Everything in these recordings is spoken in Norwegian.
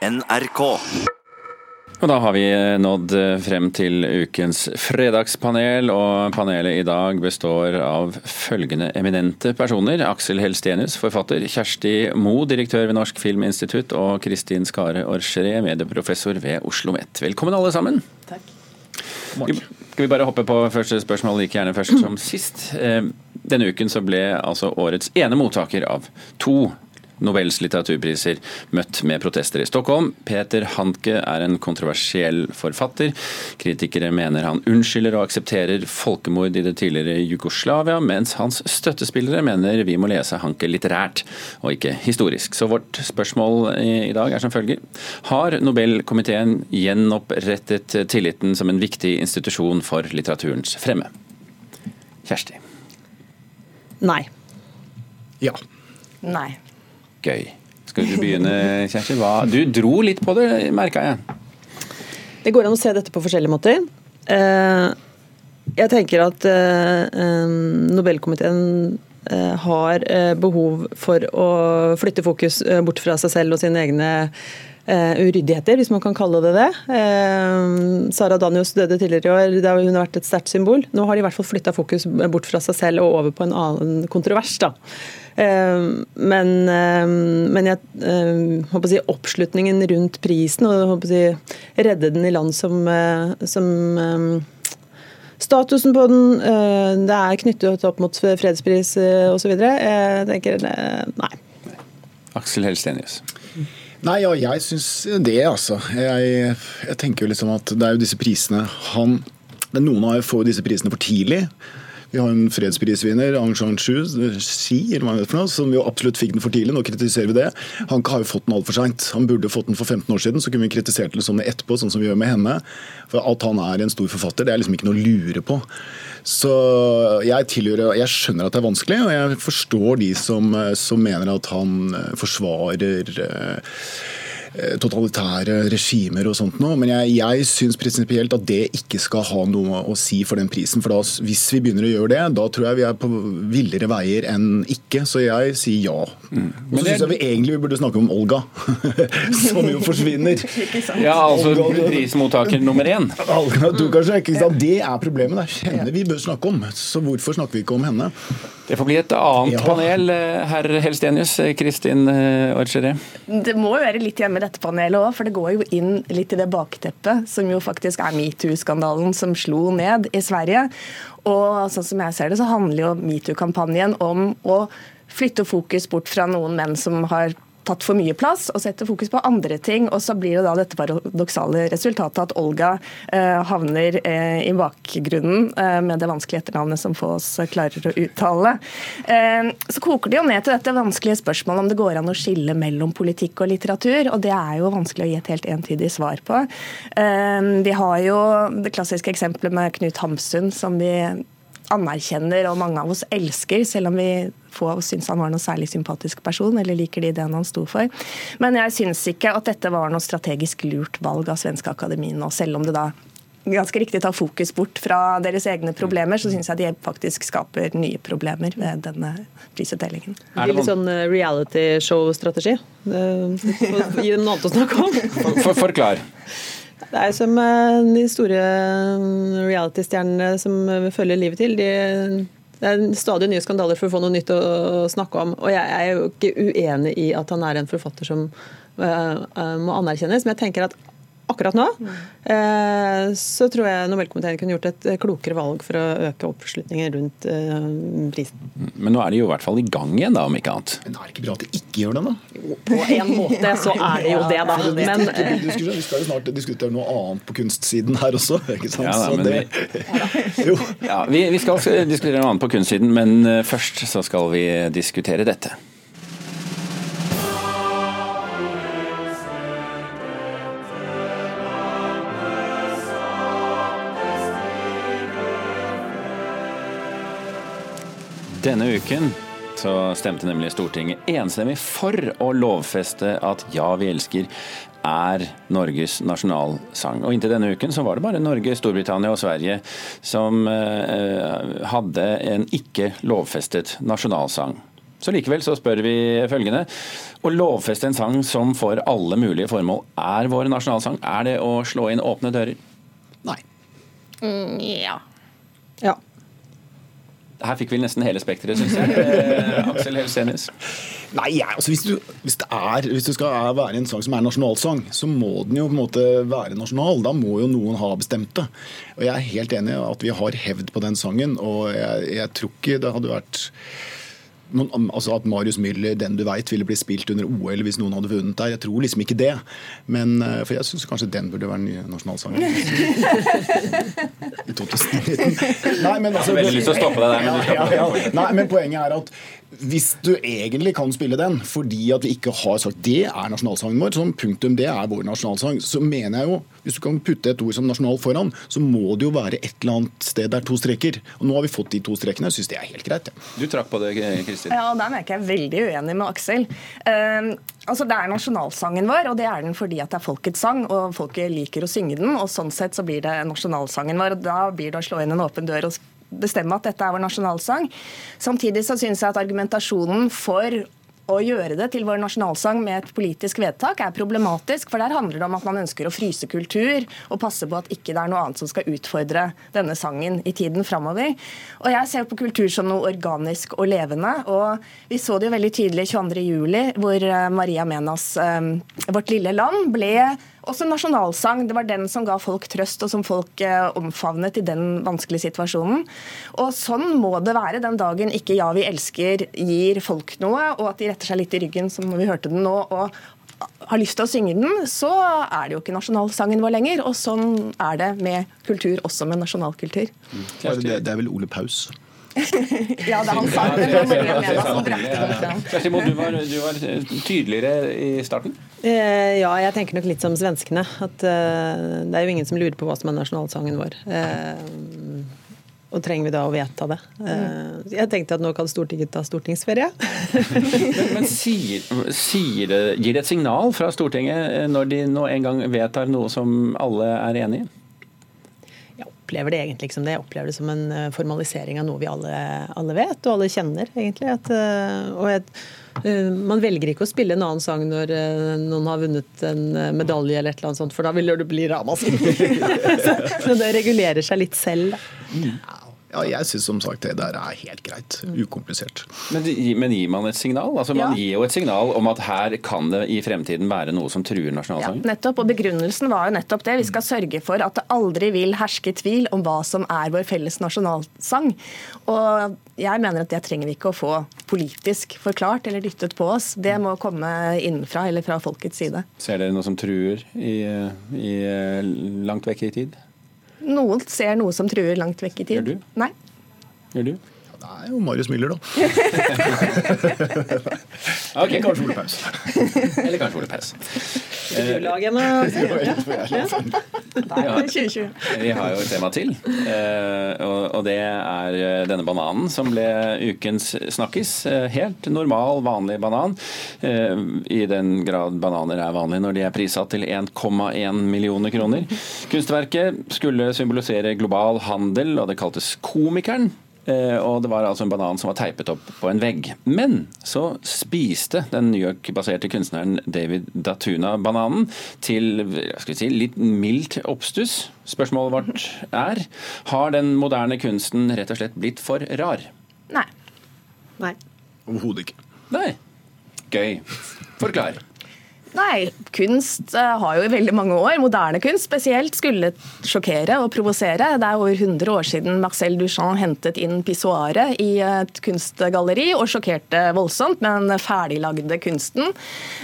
NRK. Og da har vi nådd frem til ukens fredagspanel, og panelet i dag består av følgende eminente personer. Aksel Helstenius, forfatter. Kjersti Mo, direktør ved Norsk Filminstitutt. Og Kristin Skare Orcheré, medieprofessor ved Oslo OsloMet. Velkommen alle sammen. Takk. Skal vi bare hoppe på første spørsmål like gjerne først som sist. Eh, denne uken så ble altså årets ene mottaker av to Nobels litteraturpriser møtt med protester i Stockholm. Peter Hanke er en kontroversiell forfatter. Kritikere mener han unnskylder og aksepterer folkemord i det tidligere Jugoslavia, mens hans støttespillere mener vi må lese Hanke litterært og ikke historisk. Så vårt spørsmål i dag er som følger. Har Nobelkomiteen gjenopprettet tilliten som en viktig institusjon for litteraturens fremme? Kjersti? Nei. Ja. Nei. Gøy. Skal du begynne, Kjersti? Du dro litt på det, merka jeg. Det går an å se dette på forskjellige måter. Eh, jeg tenker at eh, Nobelkomiteen eh, har behov for å flytte fokus bort fra seg selv og sine egne uryddigheter, hvis man kan kalle det det. Sara Danius døde tidligere i år, det har hun vært et sterkt symbol. Nå har de i hvert fall flytta fokus bort fra seg selv og over på en annen kontrovers. da. Men, men jeg håper å si, oppslutningen rundt prisen og håper å si, redde den i land som, eh, som Statusen på den, eh, det er knyttet opp mot fredspris eh, osv. Jeg tenker nei. Aksel Helstenius. Nei, ja, jeg syns det, altså. Jeg, jeg, tenker jo liksom at det er jo disse prisene han Noen av får disse prisene for tidlig. Vi har en fredsprisvinner, Aung San Suu som jo absolutt fikk den for tidlig. Nå kritiserer vi det. Han har jo fått den altfor seint. Han burde fått den for 15 år siden, så kunne vi kritisert det sånn etterpå, sånn som vi gjør med henne. For At han er en stor forfatter, det er liksom ikke noe å lure på. Så jeg tilhører Jeg skjønner at det er vanskelig, og jeg forstår de som, som mener at han forsvarer Eh, totalitære regimer og sånt noe. Men jeg, jeg syns prinsipielt at det ikke skal ha noe å si for den prisen. For da, hvis vi begynner å gjøre det, da tror jeg vi er på villere veier enn ikke. Så jeg sier ja. Mm. Og så syns jeg vi egentlig burde snakke om Olga, som jo forsvinner. ja, altså prismottaker nummer én. Olga Tukarsek, ikke sant? Det er problemet. Det er henne vi bør snakke om. Så hvorfor snakker vi ikke om henne? Det får bli et annet ja. panel, eh, herr Helstenius. Kristin eh, Orcheré. Det må jo være litt hjemme i dette panelet òg, for det går jo inn litt i det bakteppet som jo faktisk er metoo-skandalen som slo ned i Sverige. Og sånn som jeg ser det, så handler jo metoo-kampanjen om å flytte fokus bort fra noen menn som har tatt for mye plass og setter fokus på andre ting. Og så blir det da dette paradoksale resultatet at Olga eh, havner eh, i bakgrunnen eh, med det vanskelige etternavnet som få oss klarer å uttale. Eh, så koker det jo ned til dette vanskelige spørsmålet om det går an å skille mellom politikk og litteratur, og det er jo vanskelig å gi et helt entydig svar på. Eh, vi har jo det klassiske eksempelet med Knut Hamsun, som vi anerkjenner og mange av oss elsker, selv om vi få syns han var noen særlig sympatisk person, eller liker de ideene han sto for. Men jeg syns ikke at dette var noe strategisk lurt valg av Svenske Akademien nå, selv om det da ganske riktig tar fokus bort fra deres egne problemer, så syns jeg de faktisk skaper nye problemer ved denne prisutdelingen. Det blir litt sånn eh, reality show-strategi. Gi dem noe annet å snakke om. For, forklar. Det er som eh, de store eh, reality-stjernene som vi følger livet til. De, det er stadig nye skandaler for å få noe nytt å snakke om. Og jeg er jo ikke uenig i at han er en forfatter som uh, må anerkjennes, men jeg tenker at akkurat nå, eh, så tror jeg Nobelkomiteen kunne gjort et klokere valg for å øke oppslutningen rundt eh, prisen. Men nå er de jo i hvert fall i gang igjen, da, om ikke annet. Men da er det ikke bra at de ikke gjør det, da? På en måte så er det jo det, da. Men, vi skal jo snart diskutere noe annet på kunstsiden her også, ikke sant? Ja, da, det, vi, ja, vi, vi skal diskutere noe annet på kunstsiden, men eh, først så skal vi diskutere dette. Denne uken så stemte nemlig Stortinget enstemmig for å lovfeste at Ja, vi elsker er Norges nasjonalsang. Og Inntil denne uken så var det bare Norge, Storbritannia og Sverige som eh, hadde en ikke lovfestet nasjonalsang. Så likevel så spør vi følgende. Å lovfeste en sang som for alle mulige formål er vår nasjonalsang, er det å slå inn åpne dører? Nei. Mm, ja. Ja. Her fikk vi nesten hele spekteret, syns jeg. Eh, Aksel Helsenius. Nei, ja, altså hvis, du, hvis, er, hvis det skal være en sang som er nasjonalsang, så må den jo på en måte være nasjonal. Da må jo noen ha bestemt det. Og Jeg er helt enig i at vi har hevd på den sangen, og jeg, jeg tror ikke det hadde vært altså At Marius Müller, 'Den du veit', ville bli spilt under OL hvis noen hadde vunnet der. Jeg tror liksom ikke det. Men, eh, for jeg syns kanskje den burde være den nye nasjonalsangen. I 2019. Nei, men altså, Veldig lyst til å stoppe deg der, men du skal ja, ja, ja. Nei, men poenget er at hvis du egentlig kan spille den fordi at vi ikke har sagt det er nasjonalsangen vår, som punktum det er vår nasjonalsang, så mener jeg jo hvis du kan putte et ord som nasjonal foran, så må det jo være et eller annet sted der to streker. Og nå har vi fått de to strekene. Jeg syns det er helt greit. Ja. Du trakk på det, Kristin. Ja, Der er jeg veldig uenig med Aksel. Um, altså Det er nasjonalsangen vår, og det er den fordi at det er folkets sang, og folket liker å synge den. og Sånn sett så blir det nasjonalsangen vår. og Da blir det å slå inn en åpen dør og bestemme at dette er vår nasjonalsang. Samtidig så syns jeg at argumentasjonen for å gjøre det til vår nasjonalsang med et politisk vedtak er problematisk. For der handler det om at man ønsker å fryse kultur og passe på at ikke det er noe annet som skal utfordre denne sangen i tiden framover. Og jeg ser på kultur som noe organisk og levende. Og vi så det jo veldig tydelig 22.07, hvor eh, Maria Menas eh, Vårt lille land ble også nasjonalsang. Det var den som ga folk trøst, og som folk eh, omfavnet i den vanskelige situasjonen. Og sånn må det være den dagen ikke Ja, vi elsker gir folk noe, og at de retter seg litt i ryggen, som vi hørte den nå, og har lyst til å synge den, så er det jo ikke nasjonalsangen vår lenger. Og sånn er det med kultur, også med nasjonalkultur. Mm. Det, det er vel Ole Paus ja, det er han sa det. Kjersti Moe, du, var, du var tydeligere i starten? Eh, ja, jeg tenker nok litt som svenskene. At uh, det er jo ingen som lurer på hva som er nasjonalsangen vår. Uh, og trenger vi da å vedta det? Mm. jeg tenkte at nå kan Stortinget ta stortingsferie. men, men sier, sier det, gir det et signal fra Stortinget når de nå en gang vedtar noe som alle er enig i? opplever det egentlig ikke som det. Jeg opplever det som en eh, formalisering av noe vi alle, alle vet, og alle kjenner, egentlig. At, eh, og eh, man velger ikke å spille en annen sang når noen har vunnet en medalje, eller et eller annet sånt, for da vil det bli ramaskrik. så det regulerer seg litt selv. Da. Ja, jeg syns som sagt det der er helt greit. Ukomplisert. Men, men gir man et signal? Altså Man ja. gir jo et signal om at her kan det i fremtiden være noe som truer nasjonalsangen? Ja, nettopp. Og begrunnelsen var jo nettopp det. Vi skal sørge for at det aldri vil herske tvil om hva som er vår felles nasjonalsang. Og jeg mener at det trenger vi ikke å få politisk forklart eller dyttet på oss. Det må komme innenfra eller fra folkets side. Ser dere noe som truer i, i langt vekk i tid? Noen ser noe som truer langt vekk i tid. Gjør du? Nei. Gjør du? Det er jo Marius Müller, da. okay. Kanskje Ole Paus. Eller kanskje Ole Paus. Vi har jo et tema til, eh, og det er eh, denne bananen som ble ukens snakkis. Eh, helt normal, vanlig banan. I den grad bananer er vanlige når de er prissatt til 1,1 millioner kroner. Kunstverket skulle symbolisere global handel, og det kaltes Komikeren. Eh, og det var altså en banan som var teipet opp på en vegg. Men så spiste den New York-baserte kunstneren David Datuna bananen til si, litt mildt oppstuss. Spørsmålet vårt er har den moderne kunsten rett og slett blitt for rar? Nei. Nei. Overhodet ikke. Nei. Gøy. Forklar. Nei, kunst uh, har jo i veldig mange år, moderne kunst spesielt, skulle sjokkere og provosere. Det er over 100 år siden Marcel Duchamp hentet inn pissoaret i et kunstgalleri og sjokkerte voldsomt med den ferdiglagde kunsten.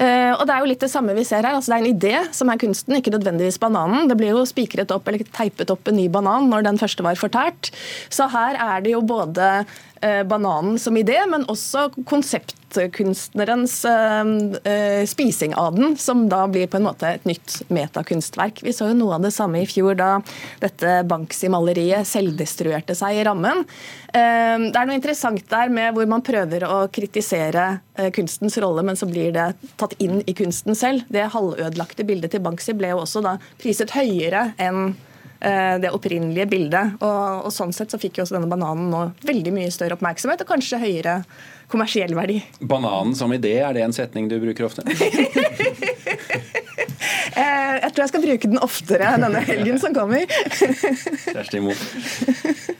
Uh, og Det er jo litt det samme vi ser her. altså Det er en idé som er kunsten, ikke nødvendigvis bananen. Det blir jo spikret opp eller teipet opp en ny banan når den første var fortært. Så her er det jo både uh, bananen som idé, men også konsept kunstnerens uh, spising av den, som da blir på en måte et nytt metakunstverk. Vi så jo noe av det samme i fjor da dette Banksy-maleriet selvdestruerte seg i rammen. Uh, det er noe interessant der med hvor man prøver å kritisere kunstens rolle, men så blir det tatt inn i kunsten selv. Det halvødelagte bildet til Banksy ble jo også da priset høyere enn det opprinnelige bildet. Og, og, sånn sett så fikk jo også denne bananen nå veldig mye større oppmerksomhet, og kanskje høyere kommersiell verdi. Bananen som idé, er det en setning du bruker ofte? jeg tror jeg skal bruke den oftere denne helgen som kommer. Kjersti Moe.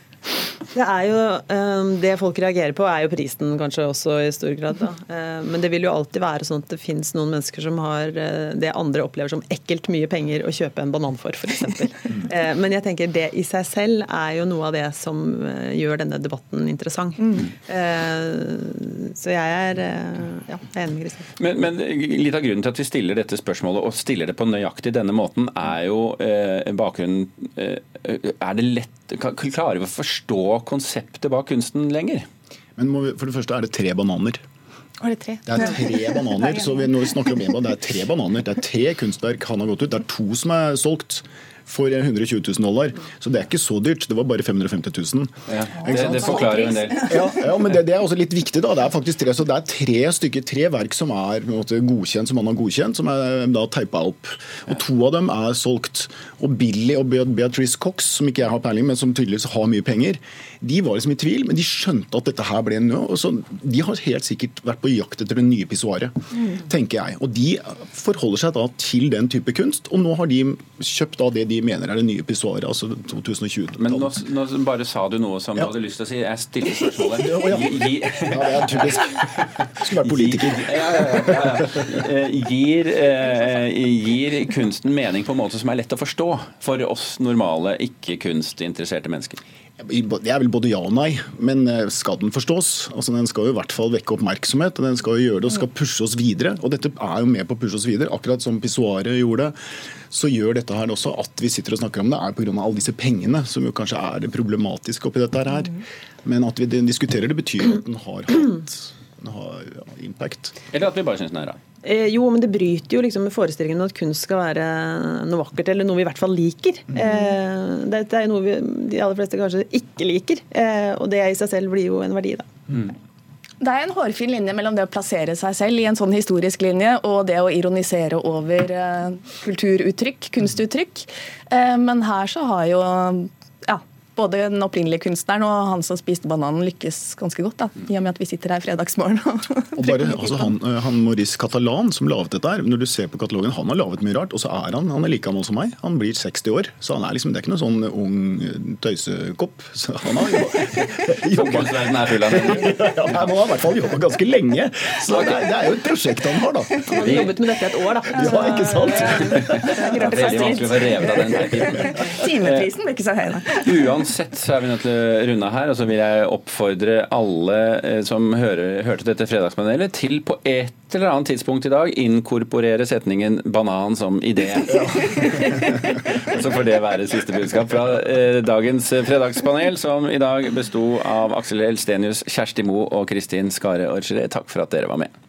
Det er jo, ehm, det folk reagerer på, er jo prisen kanskje også i stor grad. Da. Ehm, men det vil jo alltid være sånn at det finnes noen mennesker som har eh, det andre opplever som ekkelt mye penger å kjøpe en banan for, f.eks. Ehm, men jeg tenker det i seg selv er jo noe av det som eh, gjør denne debatten interessant. Så jeg er, eh, ja, jeg er enig med Kristin. Men, men, litt av grunnen til at vi stiller dette spørsmålet, og stiller det på nøyaktig denne måten, er jo eh, bakgrunnen eh, Er det lett Klarer vi å forstå konseptet bak kunsten lenger? Men vi, For det første er det tre bananer. Det tre? Det er tre bananer. så vi, når vi snakker om Eba, Det er tre bananer. Det er tre kunstverk han har gått ut. Det er to som er solgt for 120 000 dollar. Så det er ikke så dyrt. Det var bare 550 000. Ja, det, det, forklarer jo en del. Ja, ja men det, det, er også litt viktig. da. Det er faktisk tre, så det er tre stykker, tre verk som er måte, godkjent, som man har godkjent, som er da teipa opp. Og To av dem er solgt. Og Billy og Beatrice Cox, som ikke jeg har peiling, men som tydeligvis har mye penger, de var liksom i tvil, men de skjønte at dette her ble nå. Så de har helt sikkert vært på jakt etter det nye pissoaret, mm. tenker jeg. Og de forholder seg da til den type kunst, og nå har de kjøpt da det de mener er det nye pissoaret, altså 2020. Men nå, nå, bare sa du noe som ja. du hadde lyst til å si. Jeg stiller spørsmålet. ja, ja. ja, det er typisk. Skulle vært politiker. Eh, gir, eh, gir kunsten mening på en måte som er lett å forstå for oss normale, ikke kunstinteresserte mennesker? Det er vel både ja og nei, men eh, skal den forstås? Altså, den skal jo i hvert fall vekke oppmerksomhet, og den skal jo gjøre det og skal pushe oss videre. Og dette er jo med på å pushe oss videre, akkurat som pissoaret gjorde. Så gjør dette her også at vi sitter og snakker om det, er pga. alle disse pengene, som jo kanskje er det problematiske oppi dette her. Men at vi diskuterer det, betyr at den har hatt den har impact. Eller at vi bare syns den er rar. Eh, jo, men det bryter jo liksom med forestillingen om at kunst skal være noe vakkert, eller noe vi i hvert fall liker. Mm. Eh, dette er jo noe vi, de aller fleste kanskje ikke liker, eh, og det i seg selv blir jo en verdi, da. Mm. Det er en hårfin linje mellom det å plassere seg selv i en sånn historisk linje og det å ironisere over kulturuttrykk, kunstuttrykk. Eh, men her så har jo både den opprinnelige kunstneren og han som spiste bananen, lykkes ganske godt. da, I og med at vi sitter her fredagsmorgen. Og, bare, altså, han, eh, han, Maurice Catalan som laget dette her, når du ser på katalogen, han har laget mye rart. Og så er han han er like gammel som meg. Han blir 60 år. Så han er liksom, det er ikke noen sånn ung eh, tøysekopp. Så han har jobba Kunstverden er full av ja, Han har i hvert fall jobba ganske lenge. Så det er, det er, jo et prosjekt han har, da. Han har jobbet med dette et år, da. Ja, ikke sant? Det er Veldig vanskelig å få revet av den Timeprisen blir ikke så høy, da uansett så er vi nødt til å runde her. Og så vil jeg oppfordre alle eh, som hører, hørte dette fredagspanelet, til på et eller annet tidspunkt i dag inkorporere setningen 'banan' som idé. så får det være siste budskap fra eh, dagens fredagspanel, som i dag besto av Aksel Elstenius, Kjersti Moe og Kristin Skare-Orgeret. Takk for at dere var med.